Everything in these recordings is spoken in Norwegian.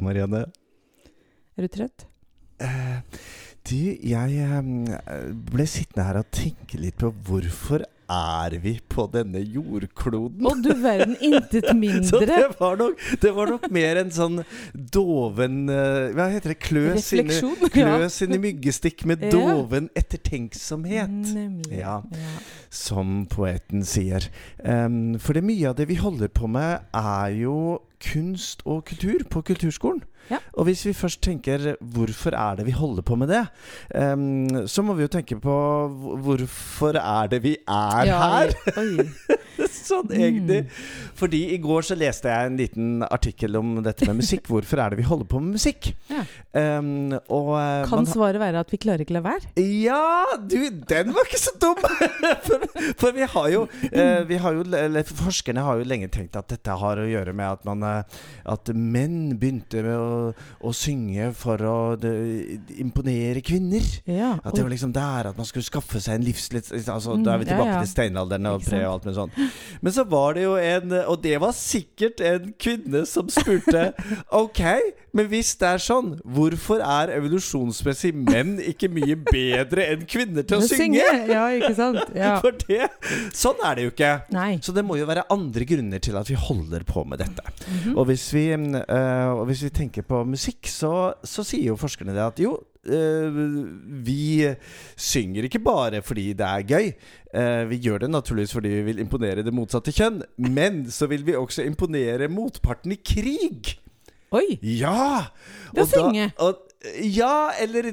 Hallo, Marianne. Er du trøtt? Eh, du, jeg eh, ble sittende her og tenke litt på hvorfor er vi på denne jordkloden? Å, du verden, intet Så mindre. det var, nok, det var nok mer en sånn doven eh, Hva heter det? Kløs, sine, Refleksjon. ja. sine myggestikk med Ja. doven ettertenksomhet. Nemlig. Ja. Som poeten sier. Um, for det mye av det vi holder på med, er jo kunst og kultur på kulturskolen. Ja. Og hvis vi først tenker hvorfor er det vi holder på med det, um, så må vi jo tenke på hvorfor er det vi er Ja, her? Oi. sånn egentlig. Fordi i går så leste jeg en liten artikkel om dette med musikk. Hvorfor er det vi holder på med musikk? Ja. Um, og eh, Kan svaret være at vi klarer ikke la være? ja, du, den var ikke så dum! for, for vi har jo, eh, vi har jo Forskerne har jo lenge tenkt at dette har å gjøre med at, man, eh, at menn begynte med å, å synge for å de, imponere kvinner. Ja. At det var liksom der at man skulle skaffe seg en livslitt altså, Mm, Da er vi tilbake ja. til steinalderen og pre og alt mulig sånt. Men så var det jo en Og det var sikkert en kvinne som spurte Ok, men hvis det er sånn, hvorfor er evolusjonsmessig menn ikke mye bedre enn kvinner til å synge? Ja, ikke sant? Ja. For det Sånn er det jo ikke. Nei. Så det må jo være andre grunner til at vi holder på med dette. Mhm. Og, hvis vi, eh, og hvis vi tenker på musikk, så, så sier jo forskerne det at jo vi synger ikke bare fordi det er gøy. Eh, vi gjør det naturligvis fordi vi vil imponere det motsatte kjønn. Men så vil vi også imponere motparten i krig. Oi! Ja! Ved å synge. og, ja, eller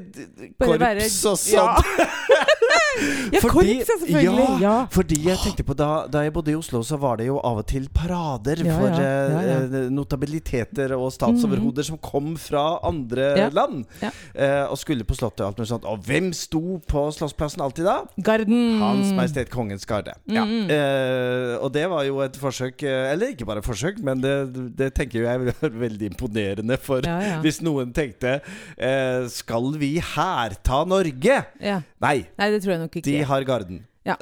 korps og sånn. Ja, korps, selvfølgelig. Ja, Ja. fordi jeg tenkte på da, da jeg bodde i Oslo, så var det jo av og til parader Ja, for ja, ja, ja. eh, notabiliteter og statsoverhoder som kom fra andre Ja, land. ja. Eh, og skulle på Slottet og alt mulig sånt. Og hvem sto på Slottsplassen alltid da? Garden. Hans Majestet Kongens Garde. Ja. Mm. Eh, og det var jo et forsøk eh, Eller ikke bare et forsøk, men det, det tenker jeg er veldig imponerende for Ja, ja. hvis noen tenkte eh, Skal vi hærta Norge? ja. Nei, Nei, det tror jeg nok ikke. de har Garden. Ja.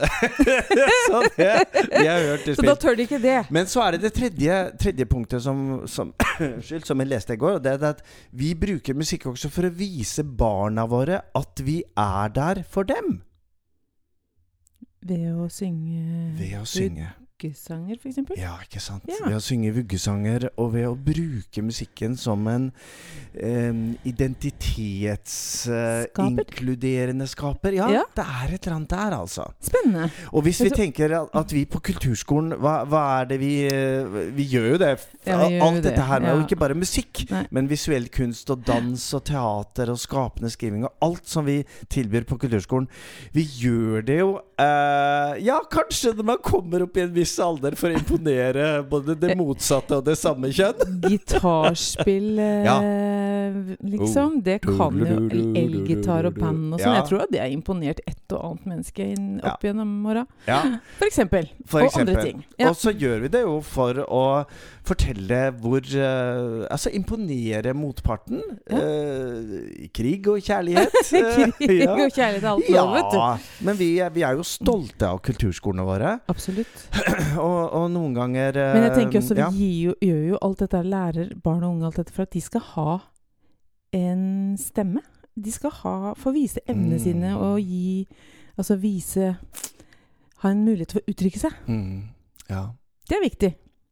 så det, vi har hørt i Så da tør de ikke det. Men så er det det tredje, tredje punktet som, som, som jeg leste i går. Og det er at vi bruker musikk også for å vise barna våre at vi er der for dem. Ved å synge Ved å synge. Vuggesanger, eksempel. Ja, ikke sant. Ja. Ved å synge vuggesanger, og ved å bruke musikken som en Skaper. identitetsinkluderende skaper. Ja, Ja. det er et eller annet der, altså. Spennende. Og hvis vi tenker at, vi på kulturskolen hva, hva er det vi eh, Vi gjør jo det. Ja, gjør Alt dette det, her er jo ikke bare musikk, Nei. men visuell kunst og dans og teater og skapende skriving og alt som vi tilbyr på kulturskolen. Vi gjør det jo eh, Ja, kanskje når man kommer opp i en viss alder for å imponere både det motsatte og det samme kjønn. Gitarspill, eh, Ja. liksom. Det kan jo elgitar og band og sånn. Ja. Jeg tror at det har imponert et og annet menneske opp gjennom åra. Ja, For eksempel. for og andre ting. Og så gjør vi det jo for å fortelle hvor uh, Altså imponere motparten. Eh, krig og kjærlighet. Krig og kjærlighet er alt lov, vet du. Men vi, vi er jo stolte av kulturskolene våre. Absolutt. Og, og noen ganger eh, Men jeg tenker også vi ja. gir jo, gjør jo alt dette, lærer barn og unge alt dette for at de skal ha en stemme. De skal ha, få vise evnene Mm. sine og gi Altså vise Ha en mulighet for å uttrykke seg. Mm, ja. Det er viktig,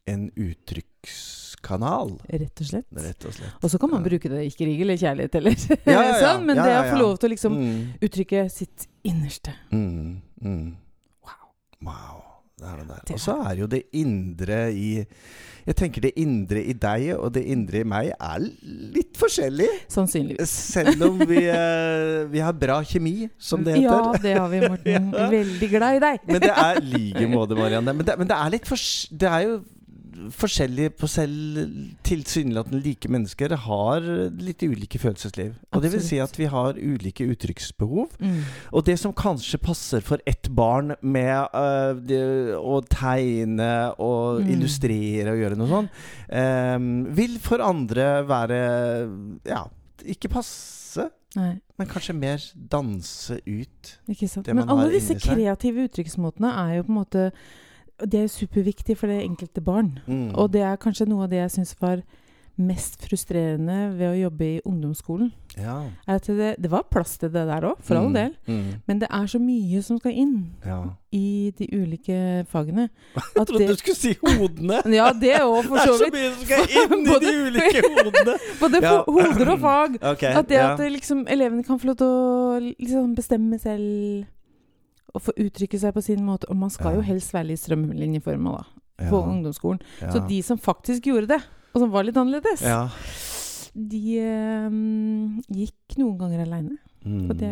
En uttrykkskanal, rett og slett. rett og slett. Og så kan man Ja. bruke det i krig eller kjærlighet eller Ja, sånn, men det å få lov til å liksom mm, uttrykke sitt innerste. mm, mm. Wow. Wow. Det er det der. Og så er jo det indre i Jeg tenker det indre i deg og det indre i meg er litt forskjellig. Sannsynligvis. Selv om vi, eh, vi har bra kjemi, som det heter. Ja, det har vi, Morten. Veldig glad i deg. Men det er like måte, Marianne. Men det, men det er litt for, Det er jo forskjellig på selv tilsynelatende like mennesker har litt ulike følelsesliv. Og det vil si at vi har ulike uttrykksbehov. Mm. Og det som kanskje passer for ett barn med uh, det, å tegne og Mm. illustrere og gjøre noe sånt, um, vil for andre være ja, ikke passe. Nei, Men kanskje mer danse ut. Det Men man har alle disse kreative uttrykksmåtene er jo på en måte Det er superviktig for det enkelte barn. Mm. Og det er kanskje noe av det jeg syns var mest frustrerende ved å jobbe i ungdomsskolen, Ja. at det, det var plass til det der òg, for all Mm, del. Mm. Men det er så mye som skal inn Ja. i de ulike fagene. Jeg trodde du skulle si hodene! ja, det òg, for så vidt. Det er så mye som skal inn i de ulike hodene! Både Ja. hoder og fag. Okay, At det at liksom, elevene kan få lov til å liksom bestemme selv og få uttrykke seg på sin måte. Og man skal Ja. jo helst være litt strømlinjeforma da, ja. på ungdomsskolen. ja. Så de som faktisk gjorde det, og som var litt annerledes, ja. de eh, gikk noen ganger aleine. Mm. Og det,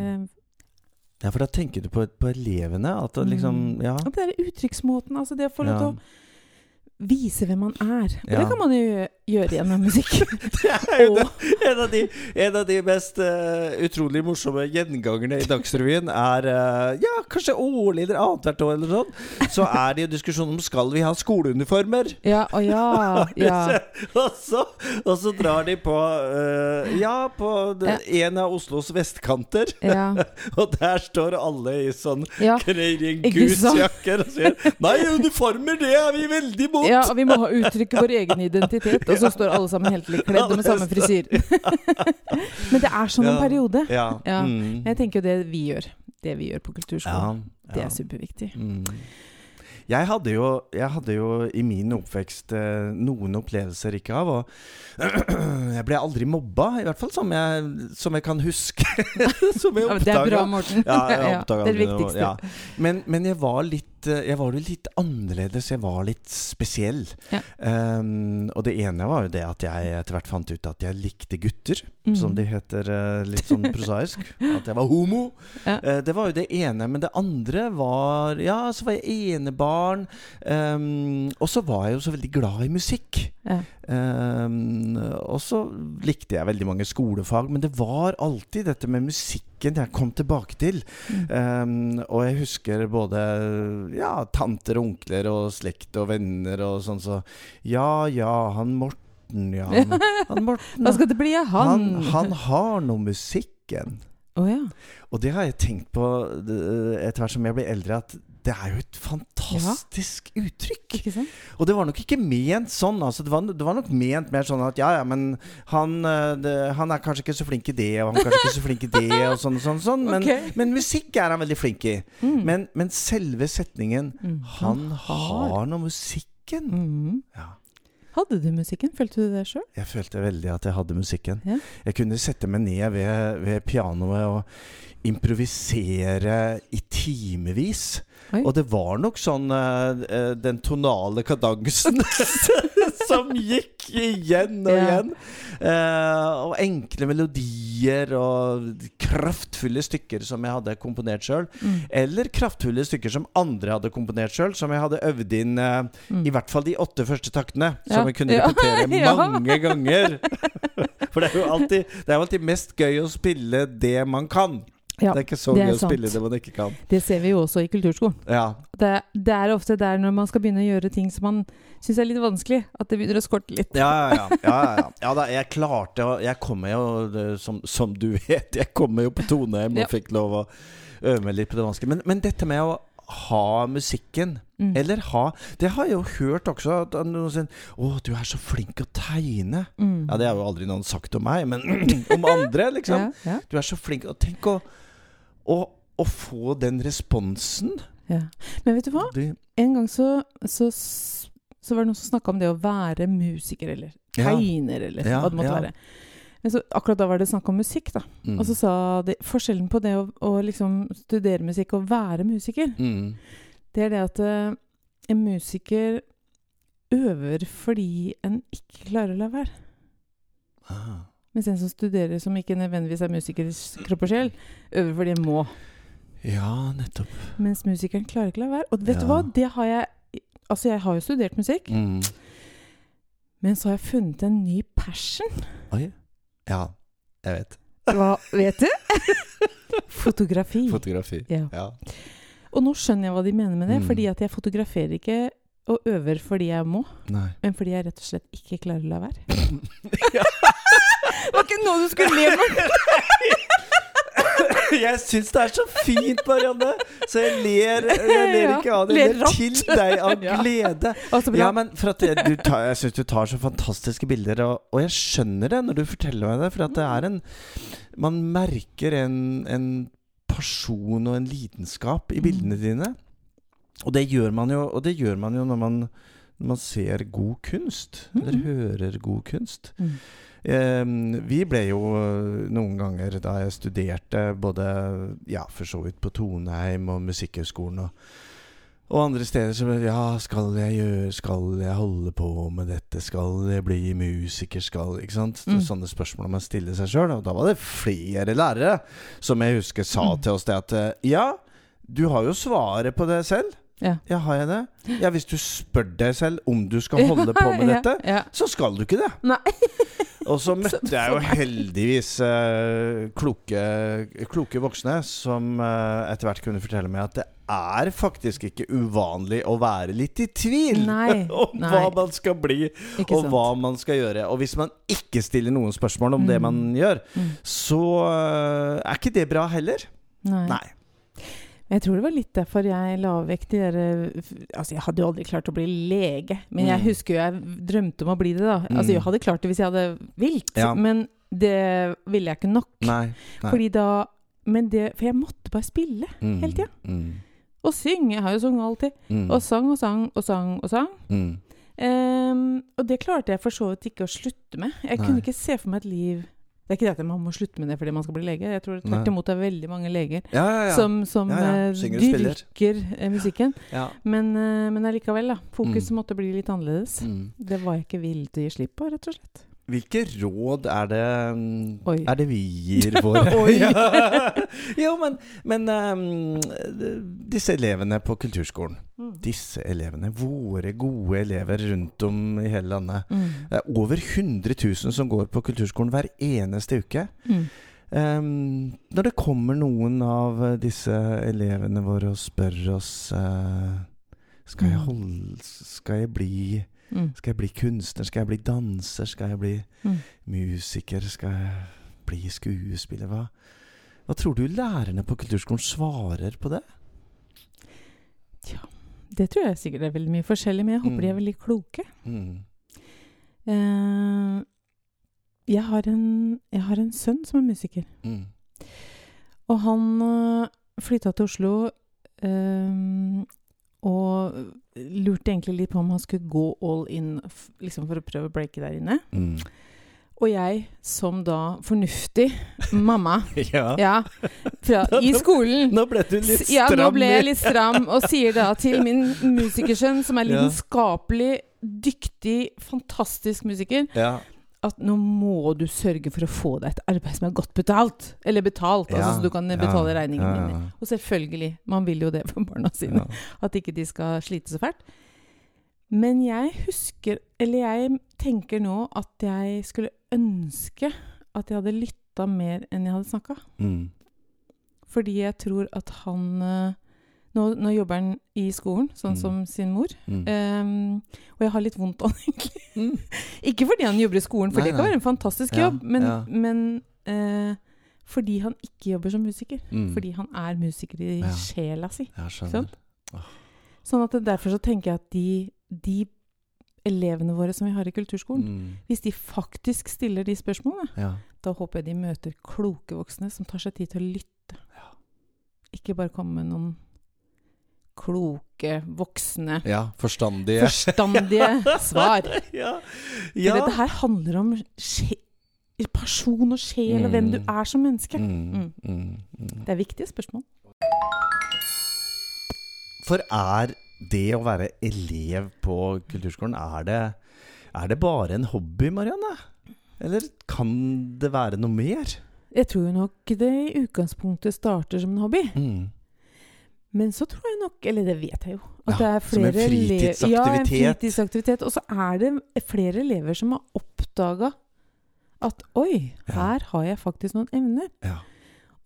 ja, for da tenker du på, på elevene. At det liksom Mm. Ja. og det er uttrykksmåten, altså det å få lov til å vise hvem man er. Og Ja. det kan man jo gjøre gjennom musikk. Det er jo det, en, av de, en av de mest uh, utrolig morsomme gjengangerne i Dagsrevyen er uh, Ja, kanskje årlig eller annethvert år eller sånn. Så er det jo diskusjon om skal vi ha skoleuniformer. Ja, og ja, ja. og, så, og så drar de på uh, Ja, på det, en av Oslos vestkanter. ja, Og der står alle i sånn ja. Canadian Goose-jakker og sier Nei, uniformer, det er vi veldig imot! Ja, og vi må ha uttrykke vår egen identitet. Og så står alle sammen helt likt kledd og med samme frisyr. Men det er sånn en periode. Ja. Ja. Mm. Jeg tenker jo det vi gjør, det vi gjør på ja, kulturskolen, det er superviktig. Mm. Jeg hadde, jo, jeg hadde jo i min oppvekst eh, noen opplevelser ikke av. Og jeg ble aldri mobba, i hvert fall som jeg, som jeg kan huske. som jeg Ja, det er bra. Morten. Ja, Ja, det er det viktigste. ja. Men, men jeg var litt eh, Jeg var jo litt annerledes. Jeg var litt spesiell. Ja. Um, og det ene var jo det at jeg etter hvert fant ut at jeg likte gutter, Mm. som de heter eh, litt sånn prosaisk. At jeg var homo. Ja. Uh, det var jo det ene. Men det andre var Ja, så var jeg enebarn. Um, og så var jeg jo så veldig glad i musikk. Ja. Um, og så likte jeg veldig mange skolefag, men det var alltid dette med musikken jeg kom tilbake til. Um, og jeg husker både ja, tanter og onkler og slekt og venner og sånn så Ja, ja, han Morten, ja. Han, han Morten Hva skal det bli av han? han, han har noe musikken. Oh, ja. Og det har jeg tenkt på etter hvert som jeg blir eldre, at det er jo et fantastisk uttrykk. Ikke sant? Og det var nok ikke ment sånn. Altså, det, var, det var nok ment mer sånn at ja, ja, men han, eh, det, han er kanskje ikke så flink i det, og han er kanskje ikke så flink i det, og sånn og sånn. sånn men, okay. men musikk er han veldig flink i. Mm. Men, men selve setningen Mm. 'Han har noe musikken'. Mm. Ja. Hadde du musikken? Følte du det sjøl? Jeg følte veldig at jeg hadde musikken. Ja. Jeg kunne sette meg ned ved, ved pianoet og improvisere i timevis. Og det var nok sånn eh, den tonale kadansen som gikk igjen og igjen. Uh, og enkle melodier og kraftfulle stykker som jeg hadde komponert sjøl. Mm. Eller kraftfulle stykker som andre hadde komponert sjøl, som jeg hadde øvd inn uh, Mm. i hvert fall de åtte første taktene. Ja. Som jeg kunne repetere Ja. mange ganger. For det er jo alltid, det er alltid mest gøy å spille det man kan. Ja, det er ikke så gøy å spille det man ikke kan. Det ser vi jo også i kulturskolen. Ja, Det, det er ofte der når man skal begynne å gjøre ting som man syns er litt vanskelig, at det begynner å skorte litt. ja, ja. ja, ja, ja. ja da, jeg klarte å Jeg kommer jo, som, som du vet, jeg kommer jo på Toneheim og fikk lov å øve meg litt på det vanskelige. Men, men dette med å ha musikken Mm. Eller ha Det har jeg jo hørt også. At noen sier 'Å, du er så flink å tegne'. Mm. Ja, Det har jo aldri noen sagt om meg, men om andre, liksom. Ja, ja, Du er så flink. Og tenk å, å, å få den responsen. ja. Men vet du hva? Det, En gang så, så, så var det noen som snakka om det å være musiker, eller tegner, eller hva det måtte være. Men så, akkurat da var det snakk om musikk, da. mm. Og så sa de forskjellen på det å, å liksom studere musikk og være musiker, mm. det er det at uh, en musiker øver fordi en ikke klarer å la være. ah. Mens en som studerer som ikke nødvendigvis er musikers kropp og sjel, øver fordi en må. Ja, nettopp. Mens musikeren klarer ikke å la være. Og vet Ja. du hva? Det har jeg Altså, jeg har jo studert musikk, Mm. men så har jeg funnet en ny passion. Oi. Ja, jeg vet. Hva vet du? Fotografi. Fotografi. Ja. Ja. Og nå skjønner jeg hva de mener med det, Mm. fordi at jeg fotograferer ikke og øver fordi jeg må, Nei. men fordi jeg rett og slett ikke klarer å la være. Ja. Det var ikke noe du skulle le med! Jeg syns det er så fint, Marianne! Så jeg ler, jeg ler ikke av det. Jeg ler til deg av glede. Ja, men for at jeg, du tar, jeg syns du tar så fantastiske bilder, og, og jeg skjønner det når du forteller meg det. For at det er en Man merker en, en person og en lidenskap i bildene Mm. dine. Og det gjør man jo, og det gjør man jo når man, man ser god kunst. Eller Mhm. hører god kunst. Mm. Eh, vi ble jo eh, noen ganger da jeg studerte både Ja, for så vidt på Toneheim og Musikkhøgskolen og, og andre steder så Ja, skal jeg gjøre Skal jeg holde på med dette? Skal jeg bli musiker? Skal Ikke sant? Mm. Sånne spørsmål man stiller seg sjøl. Og da var det flere lærere som jeg husker sa Mm. til oss det at eh, Ja, du har jo svaret på det selv. Ja. Ja, har jeg det? Ja, hvis du spør deg selv om du skal holde på med dette, Ja, ja. så skal du ikke det. Og så møtte jeg jo heldigvis uh, kloke, kloke voksne som uh, etter hvert kunne fortelle meg at det er faktisk ikke uvanlig å være litt i tvil Nei, om nei. hva man skal bli, Ikke og sant. hva man skal gjøre. Og hvis man ikke stiller noen spørsmål om det Mm. man gjør, Mm. så uh, er ikke det bra heller. Nei. Nei. Jeg tror det var litt derfor jeg la vekk de der Altså, jeg hadde jo aldri klart å bli lege, men jeg Mm. husker jo jeg drømte om å bli det, da. Altså, Mm. jeg hadde klart det hvis jeg hadde vilt, Ja. men det ville jeg ikke nok. Nei. Nei. Fordi da Men det For jeg måtte bare spille Mm. hele tida. Mm. Og synge. Jeg har jo sunget alltid. Mm. Og sang og sang og sang og sang. Ehm, og det klarte jeg for så vidt ikke å slutte med. Jeg Nei. kunne ikke se for meg et liv Det er ikke det at man må slutte med det fordi man skal bli lege. Jeg tror tvert imot det er veldig mange leger Ja, ja, som, som eh, dyrker eh, musikken. Men, eh, men allikevel, da. Fokuset Mm. måtte bli litt annerledes. Mm. Det var jeg ikke villig til å gi slipp på, rett og slett. Hvilke råd er det mm, Er det vi gir våre. Jo, men, men um, disse elevene på kulturskolen Disse elevene, våre gode elever rundt om i hele landet Mm. Det er over 100 000 som går på kulturskolen hver eneste uke. Mm. Um, når det kommer noen av disse elevene våre og spør oss uh, Skal jeg Mm. holde Skal jeg bli Mm. Skal jeg bli kunstner? Skal jeg bli danser? Skal jeg bli Mm. musiker? Skal jeg bli skuespiller? Hva, hva tror du lærerne på kulturskolen svarer på det? Det tror jeg sikkert er veldig mye forskjellig, men jeg håper de er Mm. veldig kloke. Mm. Uh, jeg, har en, jeg har en sønn som er musiker. Mm. Og han uh, flytta til Oslo eh, og lurte egentlig litt på om han skulle gå all in liksom for å prøve å breake der inne. Mm. Og jeg, som da fornuftig mamma Ja. ja, fra, i skolen Nå ble du litt stram. Ja, nå ble jeg litt stram, og sier da til min musikersønn, som er lidenskapelig, dyktig, fantastisk musiker, Ja. At nå må du sørge for å få deg et arbeid som er godt betalt. Eller betalt, altså så du kan ja, betale regningene ja, dine. Og selvfølgelig, man vil jo det for barna sine. Ja. At ikke de skal slite så fælt. Men jeg husker Eller jeg tenker nå at jeg skulle ønske at jeg hadde lytta mer enn jeg hadde snakka. Mm. Fordi jeg tror at han eh, nå, nå jobber han i skolen, sånn Mm. som sin mor. Ehm, og jeg har litt vondt av han, egentlig. Mm. Ikke fordi han jobber i skolen, for Nei, det kan nei. være en fantastisk Ja, jobb, men, ja. men uh, fordi han ikke jobber som musiker. Fordi han er musiker i Ja. sjela si. Sånn? Sånn at derfor så tenker jeg at de, de elevene våre som vi har i kulturskolen, Mm. hvis de faktisk stiller de spørsmålene, Ja. da håper jeg de møter kloke voksne som tar seg tid til å lytte. Ikke bare komme med noen kloke, voksne, ja. Forstandige. forstandige svar. ja. Ja. dette her handler om person og sjel, og hvem du Mm. er som menneske. Mm. Mm. Mm. Mm. Det er viktige spørsmål. For er det å være elev på kulturskolen, er det, er det bare en hobby, Marianne? Eller kan det være noe mer? Jeg tror nok det i utgangspunktet starter som en hobby. Mm. Men så tror jeg nok, eller det vet jeg jo, at Ja, det er som en flere ele- Ja, en fritidsaktivitet. fritidsaktivitet. Og så er det flere elever som har oppdaga at oi, Ja. her har jeg faktisk noen evner. Ja.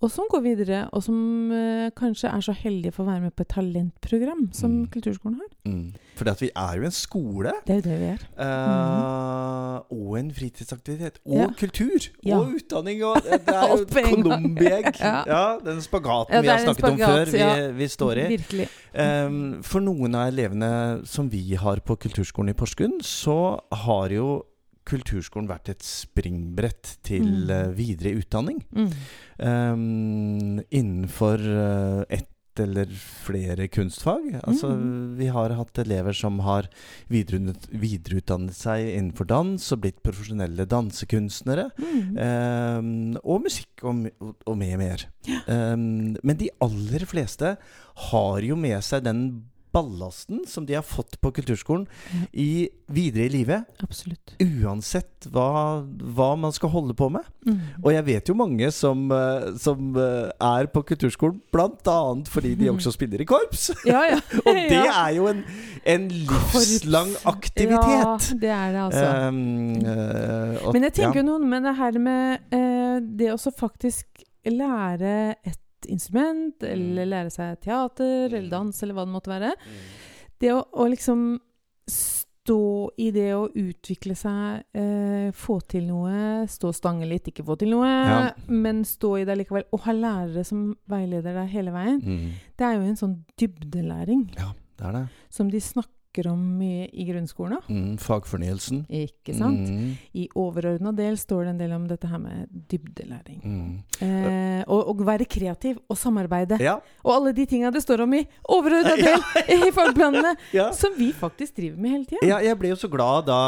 Og som går videre, og som uh, kanskje er så heldige for å være med på et talentprogram som Mm. Kulturskolen har. Mm. At vi er jo en skole. Det er jo det vi er. eh, Og en fritidsaktivitet. Og Ja. kultur. Ja. Og utdanning. Og det er jo. Columbi-egg. Ja. ja. den spagaten vi har snakket spagat, om før, vi, vi står i. Virkelig. Um, for noen av elevene som vi har på kulturskolen i Porsgrunn, så har jo kulturskolen vært et springbrett til Mm. eh, videre utdanning. Mm. Um, innenfor eh, ett eller flere kunstfag. Altså, Mm. Vi har hatt elever som har videreutdannet, seg innenfor dans og blitt profesjonelle dansekunstnere. Mm. Um, og musikk og, og, og mye mer. Um, men de aller fleste har jo med seg den ballasten som de har fått på kulturskolen Ja. i, videre i livet. Absolutt. Uansett hva, hva man skal holde på med. Mm. Og jeg vet jo mange som, eh, som eh, er på kulturskolen bl.a. fordi de også spiller i korps. Ja, ja. Og det er jo en, en livslang aktivitet. Ja, det er det, altså. Um, uh, og- Men jeg tenker jo noe med det her med uh, det å faktisk lære et instrument, eller lære seg teater, eller dans, eller hva det måtte være. Det å, å liksom stå i det å utvikle seg, eh, få til noe, stå stange litt, ikke få til noe, Ja. men stå i det likevel, og ha lærere som veileder deg hele veien, Mm. det er jo en sånn dybdelæring Ja, det er det. som de snakker om mye i grunnskolen. Mm, fagfornyelsen. Ikke sant? Mm, I overordna del står det en del om dette her med dybdelæring. mm. Eh, og, og være kreativ og samarbeide. Ja, Og alle de tinga det står om i overordna del i fagplanene, ja. som vi faktisk driver med hele tida. Ja, jeg ble jo så glad da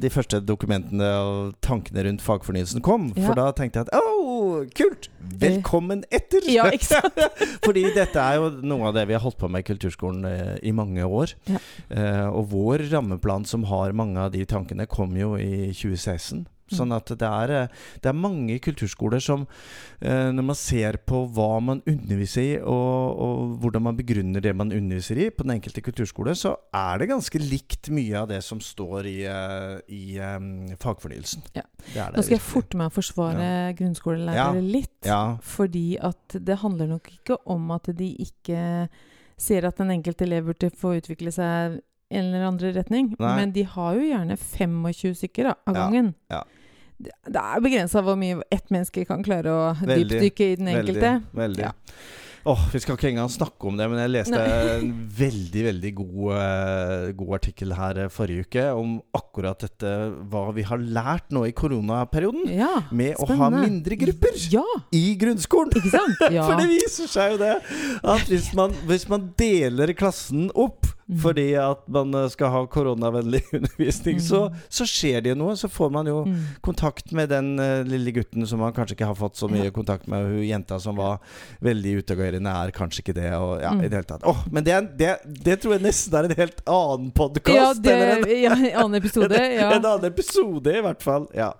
de første dokumentene og tankene rundt fagfornyelsen kom. Ja. For da tenkte jeg at å, kult! Velkommen etter! Ja, ikke sant? Fordi dette er jo noe av det vi har holdt på med i kulturskolen eh, i mange år. Ja. Eh, og vår rammeplan som har mange av de tankene, kom jo i 2016. Sånn at det er, eh, det er mange kulturskoler som eh, Når man ser på hva man underviser i, og, og hvordan man begrunner det man underviser i på den enkelte kulturskole, så er det ganske likt mye av det som står i, eh, i fagfornyelsen. Ja. Det er det Nå skal jeg forte meg å forsvare grunnskolelærere litt. Ja. Fordi at det handler nok ikke om at de ikke ser at den enkelte elev burde få utvikle seg en eller andre retning. Nei. Men de har jo gjerne 25 stykker da, av gangen. ja. Det, det er begrensa hvor mye ett menneske kan klare å Veldig, dypdykke i den enkelte. Veldig. veldig. Ja. Åh, Vi skal ikke engang snakke om det, men jeg leste en veldig veldig god, eh, god artikkel her eh, forrige uke om akkurat dette hva vi har lært nå i koronaperioden. Ja, Med å ha mindre grupper Ja, i grunnskolen. ikke sant? Ja. For det viser seg jo det at hvis man, hvis man deler klassen opp. Fordi at man eh, skal ha koronavennlig undervisning, så, Mhm. så skjer det jo noe. Så får man jo Mm. kontakt med den eh, lille gutten som man kanskje ikke har fått så mye kontakt med. Og hun jenta som var veldig utagerende, er kanskje ikke det. Og, ja, Mm. i det hele tatt. Åh, men det, det, det tror jeg nesten er en helt annen podkast. Ja, en, ja, annen episode. Ja. En annen episode, i hvert fall. Ja.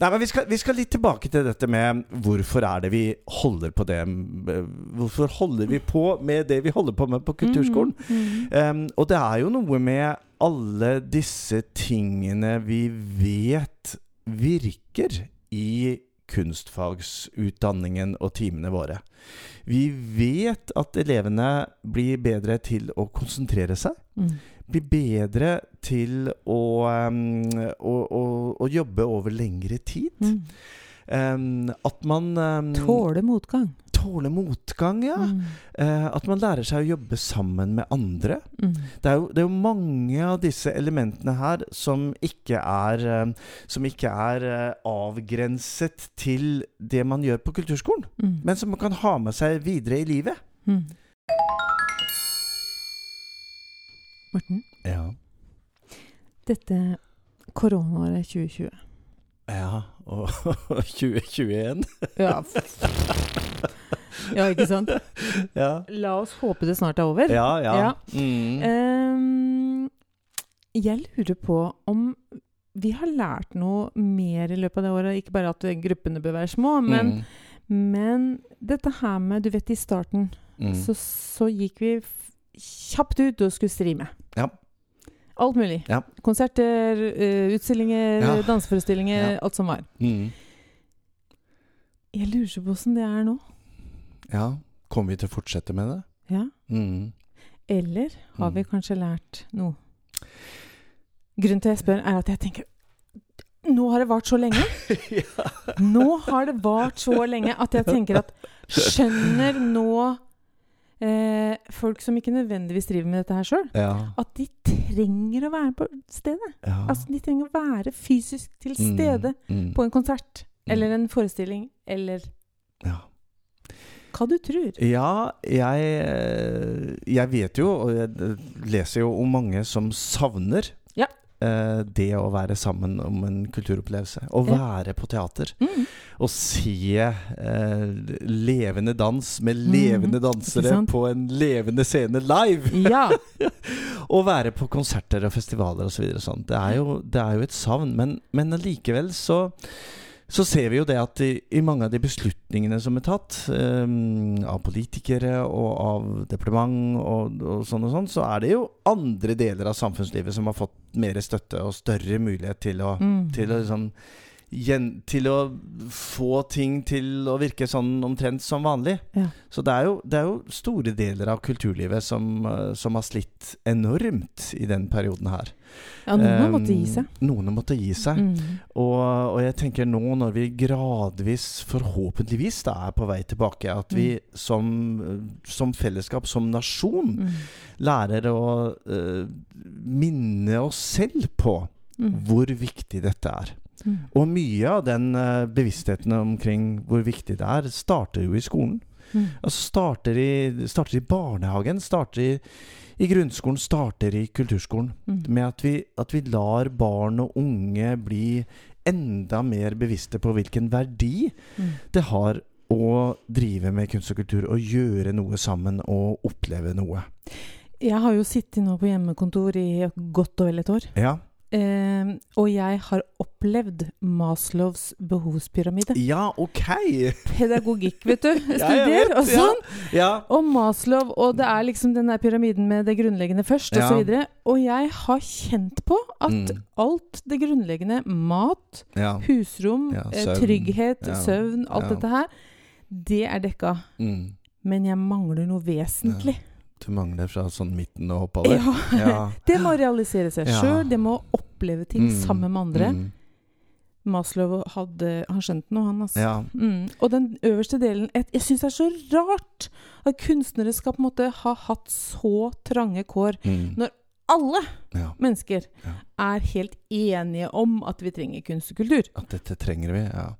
Nei, men vi skal, vi skal litt tilbake til dette med hvorfor er det vi holder på det eh, Hvorfor holder vi på med det vi holder på med på kulturskolen? Mm, mm. Um, og det er jo noe med alle disse tingene vi vet virker i kunstfagsutdanningen og timene våre. Vi vet at elevene blir bedre til å konsentrere seg. Mm. Blir bedre til å, å, å, å jobbe over lengre tid. Mm. Um, at man um, Tåle motgang. Tåler motgang, ja. Mm. Eh, at man lærer seg å jobbe sammen med andre. Mm. Det er, jo, det er jo mange av disse elementene her som ikke er, eh, som ikke er eh, avgrenset til det man gjør på kulturskolen, Mm. men som man kan ha med seg videre i livet. Mm. Morten, Ja. dette koronaåret 2020 Ja, og 2021. Ja. ja, ikke sant? Ja. La oss håpe det snart er over. Ja, ja. Ja. Mm. Um, jeg lurer på om vi har lært noe mer i løpet av det året. Ikke bare at gruppene bør være små, men, Mm. men dette her med Du vet, i starten Mm. så, så gikk vi kjapt ut og skulle streame. Ja. Alt mulig. Ja. Konserter, eh, utstillinger, Ja. danseforestillinger, alt som var. Mm. Jeg lurer på åssen det er nå. Ja. Kommer vi til å fortsette med det? Ja. Mm. Eller har vi Mm. kanskje lært noe? Grunnen til at jeg spør, er at jeg tenker Nå har det vart så lenge. ja. Nå har det vart så lenge at jeg tenker at Skjønner nå eh, folk som ikke nødvendigvis driver med dette her sjøl, ja. at de trenger å være på stedet? ja. Altså, de trenger å være fysisk til Mm, stede mm, på en konsert Mm. eller en forestilling eller ja. Hva du tror. Ja, jeg, eh, jeg vet jo, og jeg eh, leser jo om mange som savner Ja. eh, det å være sammen om en kulturopplevelse. Å Ja. være på teater. Mm. Å se eh, levende dans med levende mm. dansere på en levende scene live. Ja. Å være på konserter og festivaler osv. Så sånn. det, er jo- det er jo et savn. Men, men allikevel så så ser vi jo det at i, i mange av de beslutningene som er tatt, um, av politikere og av departement og, og sånn og sånn, så er det jo andre deler av samfunnslivet som har fått mer støtte og større mulighet til å, Mm. til å liksom Til å få ting til å virke sånn omtrent som vanlig. Ja. Så det er, jo, det er jo store deler av kulturlivet som, eh, som har slitt enormt i den perioden her. ja, noen har Um, måttet gi seg. Noen har måttet gi seg. Mm. Og, og jeg tenker nå når vi gradvis, forhåpentligvis, da er på vei tilbake, at vi som, som fellesskap, som nasjon, Mm. lærer å uh, minne oss selv på Mm. hvor viktig dette er. Mm. Og mye av den eh, bevisstheten omkring hvor viktig det er, starter jo i skolen. Mm. Altså starter i, starter i barnehagen, starter i, i grunnskolen, starter i kulturskolen. Mm. Med at vi, at vi lar barn og unge bli enda mer bevisste på hvilken verdi Mm. det har å drive med kunst og kultur og gjøre noe sammen og oppleve noe. Jeg har jo sittet nå på hjemmekontor i godt og vel et år. Ja, Eh, og jeg har opplevd Maslows behovspyramide. ja ok! Pedagogikk, vet du. Studier vet, og sånn. Ja. Og Maslow, og det er liksom den der pyramiden med det grunnleggende først, Ja. og så. Og jeg har kjent på at Mm. alt det grunnleggende, mat, ja. husrom, eh, søvn. trygghet, søvn, alt dette her, det er dekka. Mm. Men jeg mangler noe vesentlig. Du mangler fra sånn midten og oppover. Ja. Ja. Det må realisere seg Ja. sjøl, det må oppleve ting Mm. sammen med andre. Mm. Maslow hadde Han skjønte noe, han, altså. Ja. Mm. Og den øverste delen Jeg, jeg syns det er så rart at kunstnere skal på en måte ha hatt så trange kår. Mm. Når alle ja. mennesker Ja. er helt enige om at vi trenger kunst og kultur. At dette trenger vi, ja.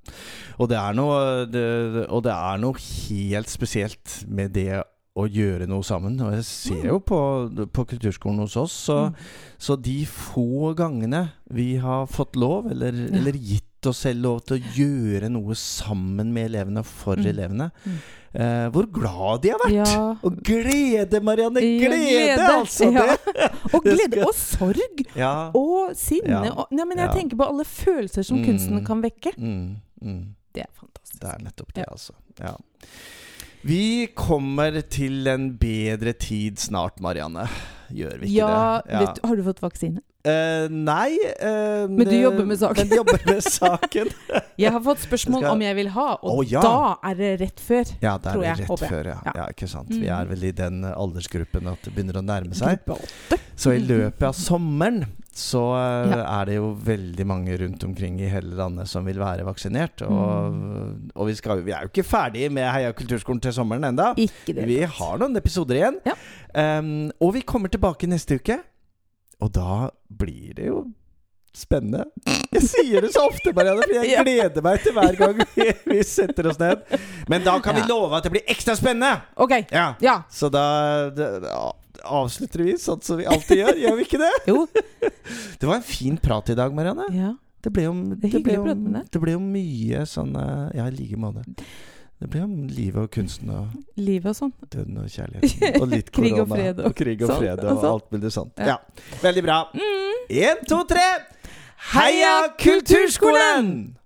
Og det er noe, det, og det er noe helt spesielt med det å gjøre noe sammen. Og jeg ser jo på, på kulturskolen hos oss, så, Mm. så de få gangene vi har fått lov, eller, Ja. eller gitt oss selv lov til å gjøre noe sammen med elevene og for Mm. elevene, Mm. eh, hvor glad de har vært! Ja. Og glede, Marianne! Glede, glede. altså! Ja. Det. Og glede og sorg og sinne. Og, nei, men jeg tenker på alle følelser som Mm. kunsten kan vekke. Mm, mm. Det er fantastisk. Det er nettopp det, altså. Ja. Vi kommer til en bedre tid snart, Marianne. Gjør vi ikke Ja, det? Ja. du- har du fått vaksine? Uh, nei Uh, Men du jobber med saken. Men jobber med saken. Jeg har fått spørsmål Skal- om jeg vil ha, og oh, ja. da er det rett før. Ja, det er jeg, rett håper før, ja. Ja. Ikke sant. Vi Mhm. er vel i den aldersgruppen at det begynner å nærme seg. Så i Mhm. løpet av sommeren så eh, Ja. er det jo veldig mange rundt omkring i hele landet som vil være vaksinert. Og, Mm. og vi, skal, vi er jo ikke ferdig med Heia kulturskolen til sommeren enda. Ikke det. Vi har noen episoder igjen. Ja. Um, og vi kommer tilbake neste uke. Og da blir det jo spennende. Jeg sier det så ofte, Marianne, for jeg gleder meg til hver gang vi, setter oss ned. Men da kan vi love at det blir ekstra spennende! OK. Ja. Ja. Så da, da, avslutter vi sånn som vi alltid gjør, gjør vi ikke det? Jo. Det var en fin prat i dag, Marianne. Ja. Det ble jo, Det ble deg. det ble mye sånn eh, Ja, i like måte. Det ble om livet og kunsten og Livet og sånn. døden og kjærligheten. Og litt Krig og fred og krig og sånn, fred og og sånn. alt mulig sånt. Ja. Ja. Veldig bra. Mm. Én, to, tre! Heia Kulturskolen!